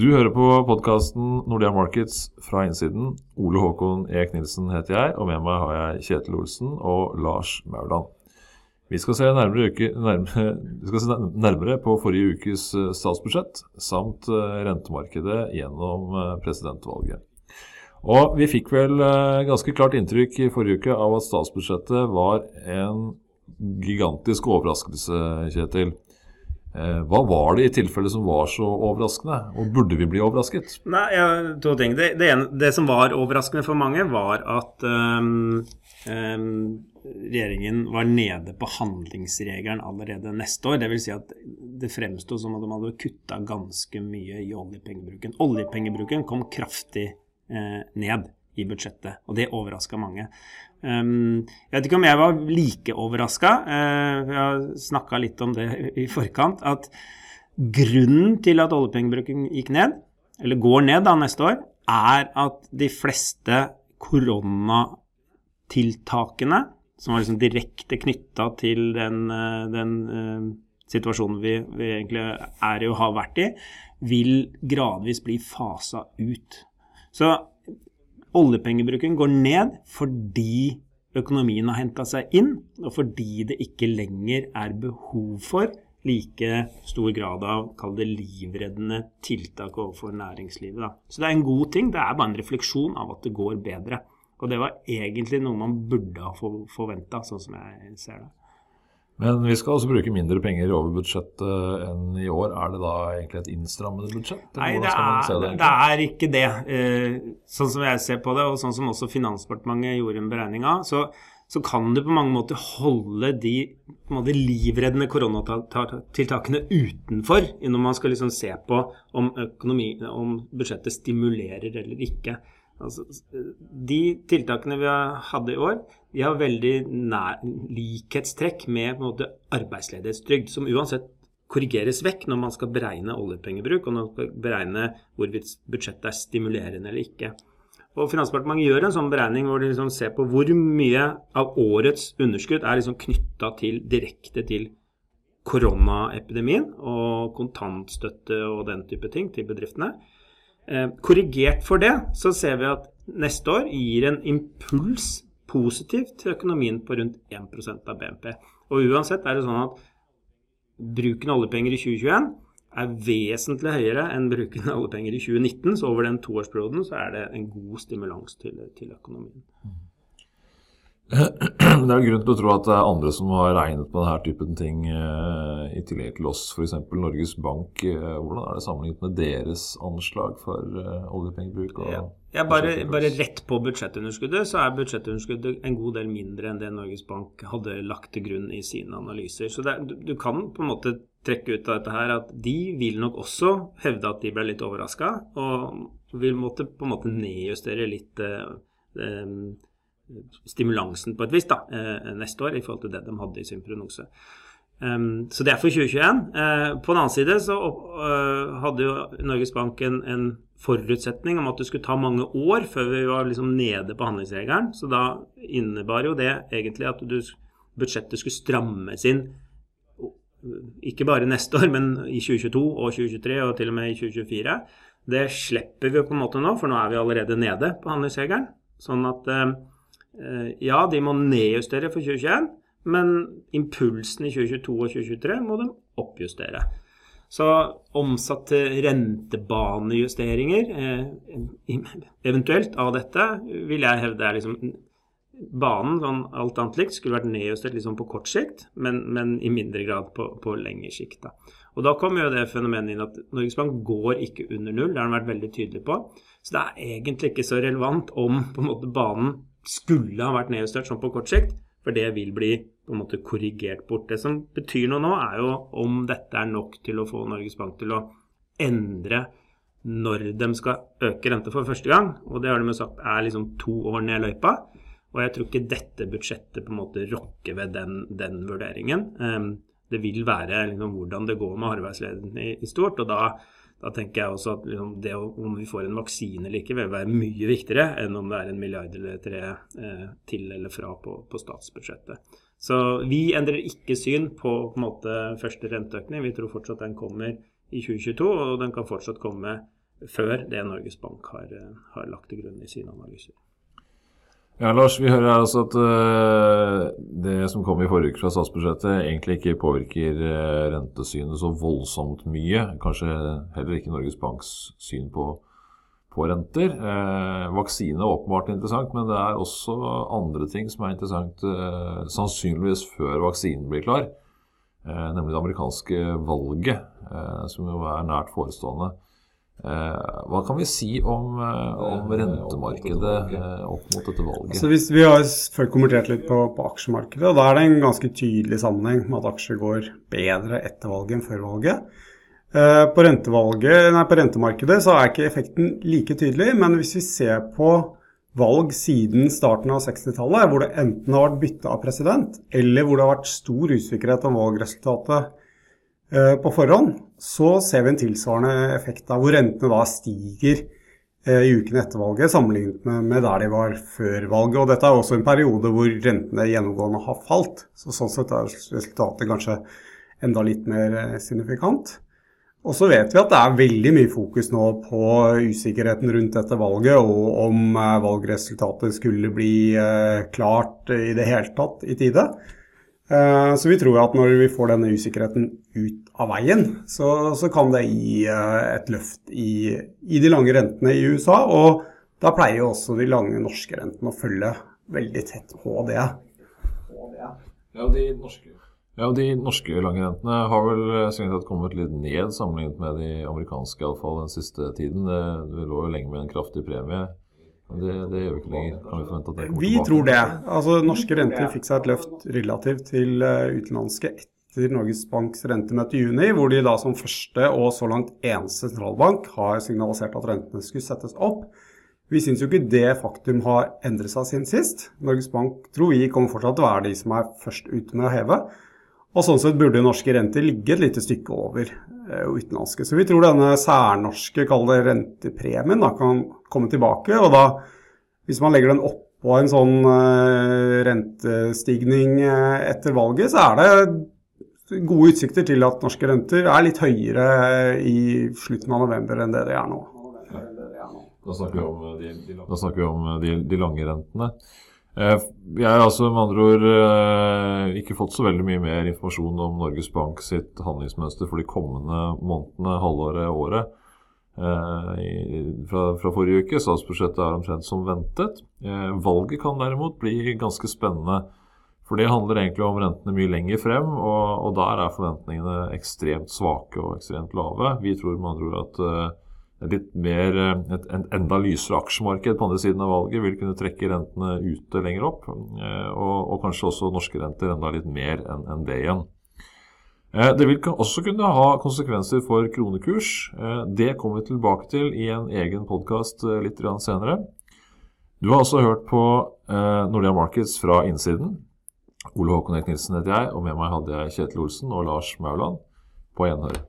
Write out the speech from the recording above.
Du hører på podkasten Nordea Markets fra innsiden. Ole Håkon Eek Nilsen heter jeg, og med meg har jeg Kjetil Olsen og Lars Mauland. Vi skal se nærmere, uke, nærmere, skal se nærmere på forrige ukes eh, statsbudsjett samt eh, rentemarkedet gjennom eh, presidentvalget. Og vi fikk vel ganske klart inntrykk i forrige uke av at statsbudsjettet var en gigantisk overraskelse, Kjetil. Eh, hva var det i tilfelle som var så overraskende, og burde vi bli overrasket? Nei, ja, to ting. Det, det, ene, det, som var overraskende for mange, var at um, um, regjeringen var nede på handlingsregelen allerede neste år. Dvs. Si at det fremsto som at de hadde kutta ganske mye i oljepengebruken. Oljepengebruken kom kraftig eh, ned i budsjettet, og det overraska mange. Um, jeg vet ikke om jeg var like overraska, uh, jeg har snakka litt om det i forkant, at grunnen til at oljepengebruken gikk ned, eller går ned da neste år, er at de fleste koronatiltakene, som var liksom direkte knytta til den, uh, den uh, situasjonen vi, vi, egentlig er i og har vært i, vil gradvis bli fasa ut. Så oljepengebruken går ned fordi økonomien har henta seg inn, og fordi det ikke lenger er behov for like stor grad av kall det livreddende tiltak overfor næringslivet. Da. Så det er en god ting. Det er bare en refleksjon av at det går bedre. Og det var egentlig noe man burde ha forventa, sånn som jeg ser det. Men vi skal altså bruke mindre penger over budsjettet enn i år. Er det da egentlig et innstrammende budsjett? Nei, det er, det, det er, ikke det. Eh, sånn som jeg ser på det, og sånn som også Finansdepartementet gjorde en beregning av, så, så, kan du på mange måter holde de måte, livreddende koronatiltakene utenfor når man skal liksom se på om, økonomi, om budsjettet stimulerer eller ikke. Altså, de tiltakene vi hadde i år, de har veldig nær, likhetstrekk med måte, arbeidsledighetstrygd, som uansett korrigeres vekk når man skal beregne oljepengebruk, og når man skal beregne hvorvidt budsjettet er stimulerende eller ikke. Og Finansdepartementet gjør en sånn beregning hvor de liksom ser på hvor mye av årets underskudd er liksom knytta direkte til koronaepidemien og kontantstøtte og den type ting til bedriftene. Eh, korrigert for det så ser vi at neste år gir en impuls positivt til økonomien på rundt 1% av BNP. Og uansett er det sånn at bruken av oljepenger i 2021 er vesentlig høyere enn bruken av oljepenger i 2019. Så over den toårsperioden så er det en god stimulans til, til økonomien. Det er grunn til å tro at det er andre som har regnet på denne typen ting eh, i tillegg til oss, f.eks. Norges Bank. Eh, hvordan er det sammenlignet med deres anslag for eh, oljepengebruk? Ja. ja bare, bare, rett på budsjettunderskuddet, så er budsjettunderskuddet en god del mindre enn det Norges Bank hadde lagt til grunn i sine analyser. Så er, du, du, kan på en måte trekke ut av dette her at de vil nok også hevde at de ble litt overraska, og vil måtte på en måte nedjustere litt eh, stimulansen på et vis da, eh, neste år i forhold til det de hadde i sin prognose. Um, så det er for 2021. Uh, på den annen side så uh, hadde jo Norges Bank en, en, forutsetning om at det skulle ta mange år før vi var liksom nede på handlingsregelen. Så da innebar jo det egentlig at du, budsjettet skulle strammes inn ikke bare neste år, men i 2022 og 2023 og til og med i 2024. Det slipper vi på en måte nå, for nå er vi allerede nede på handlingsregelen. Sånn at uh, Eh, ja, de må nedjustere for 2021, men impulsen i 2022 og 2023 må de oppjustere. Så omsatt til rentebanejusteringer, eh, eventuelt av dette, vil jeg hevde er liksom Banen, sånn alt annet likt, skulle vært nedjustert liksom på kort sikt, men, men i mindre grad på, på lengre sikt. Da. Og da kommer jo det fenomenet inn at Norges Bank går ikke under null, det har den vært veldig tydelig på. Så det er egentlig ikke så relevant om på en måte banen skulle ha vært nedjustert sånn på kort sikt, for det vil bli på en måte korrigert bort. Det som betyr noe nå, er jo om dette er nok til å få Norges Bank til å endre når de skal øke rente for første gang. Og det har de jo sagt er liksom to år ned løypa. Og jeg tror ikke dette budsjettet på en måte rokker ved den, den vurderingen. Um, det vil være liksom, hvordan det går med arbeidsledigheten i, i, stort. og da da tenker jeg også at liksom, det om vi får en vaksine eller ikke, vil være mye viktigere enn om det er en milliard eller tre eh, til eller fra på, på, statsbudsjettet. Så vi endrer ikke syn på, på en måte, første renteøkning. Vi tror fortsatt den kommer i 2022, og den kan fortsatt komme før det Norges Bank har, har lagt til grunn i sine analyser. Ja, Lars, vi hører altså at uh, det som kom i forrige uke fra statsbudsjettet, egentlig ikke påvirker uh, rentesynet så voldsomt mye. Kanskje heller ikke Norges Banks syn på, på renter. Uh, vaksine er åpenbart interessant, men det er også andre ting som er interessant sannsynligvis før vaksinen blir klar. nemlig det amerikanske valget, som jo er nært forestående. Eh, hva kan vi si om, eh, om rentemarkedet eh, opp mot dette valget? Altså hvis vi har selvfølgelig kommentert litt på, på, aksjemarkedet, og da er det en ganske tydelig sammenheng med at aksjer går bedre etter valget enn før valget. På, nei, på rentemarkedet så er ikke effekten like tydelig, men hvis vi ser på valg siden starten av 60-tallet, hvor det enten har vært bytte av president, eller hvor det har vært stor usikkerhet om valgresultatet på forhånd, så ser vi en tilsvarende effekt av hvor rentene da stiger eh, i ukene etter valget sammenlignet med, med, der de var før valget. Og dette er også en periode hvor rentene gjennomgående har falt. Så sånn sett er resultatet kanskje enda litt mer eh, signifikant. Og så vet vi at det er veldig mye fokus nå på usikkerheten rundt dette valget, og om valgresultatet skulle bli klart i det hele tatt i tide. Eh, så vi tror at når vi får denne usikkerheten ut av veien, så, så kan det gi eh, et løft i, i, de lange rentene i USA. Og da pleier jo også de lange norske rentene å følge veldig tett på det. Ja, de norske, ja, de norske lange rentene har vel sikkert kommet litt ned sammenlignet med de amerikanske, iallfall den siste tiden. Det, det lå jo lenge med en kraftig premie. Det, det, gjør vi ikke lenger. Kan vi forvente at det kommer vi tilbake? Vi tror det. Altså, norske renter fikk seg et løft relativt til uh, utenlandske etter Norges Banks rentemøte i juni, hvor de da som første og så langt eneste sentralbank har signalisert at rentene skulle settes opp. Vi syns jo ikke det faktum har endret seg siden sist. Norges Bank tror vi kommer fortsatt til å være de som er først ute med å heve. Og sånn sett burde norske renter ligge et lite stykke over uh, utenlandske. Så vi tror denne særnorske, det rentepremien, da, kan komme tilbake. Og da, hvis man legger den oppå en sånn uh, rentestigning uh, etter valget, så er det gode utsikter til at norske renter er litt høyere i slutten av november enn det de er nå. Da snakker vi om de, de, de lange rentene. Eh, jeg har altså med andre ord eh, ikke fått så veldig mye mer informasjon om Norges Bank sitt handlingsmønster for de kommende månedene, halvåret, året. Eh, fra, fra forrige uke. Statsbudsjettet er omtrent som ventet. Valget kan derimot bli ganske spennende. For det handler egentlig om rentene mye lenger frem, og, og der er forventningene ekstremt svake og ekstremt lave. Vi tror med andre ord at litt mer, eh, et, enda lysere aksjemarked på andre siden av valget vil kunne trekke rentene ute lenger opp. Eh, og, og kanskje også norske renter enda litt mer enn en det igjen. Eh, det vil også kunne ha konsekvenser for kronekurs. Det kommer vi tilbake til i en egen podkast litt senere. Du har altså hørt på Nordea Markets fra innsiden. Ole Håkon Eik Nilsen heter jeg, og med meg hadde jeg Kjetil Olsen og Lars Mauland. På gjenhør.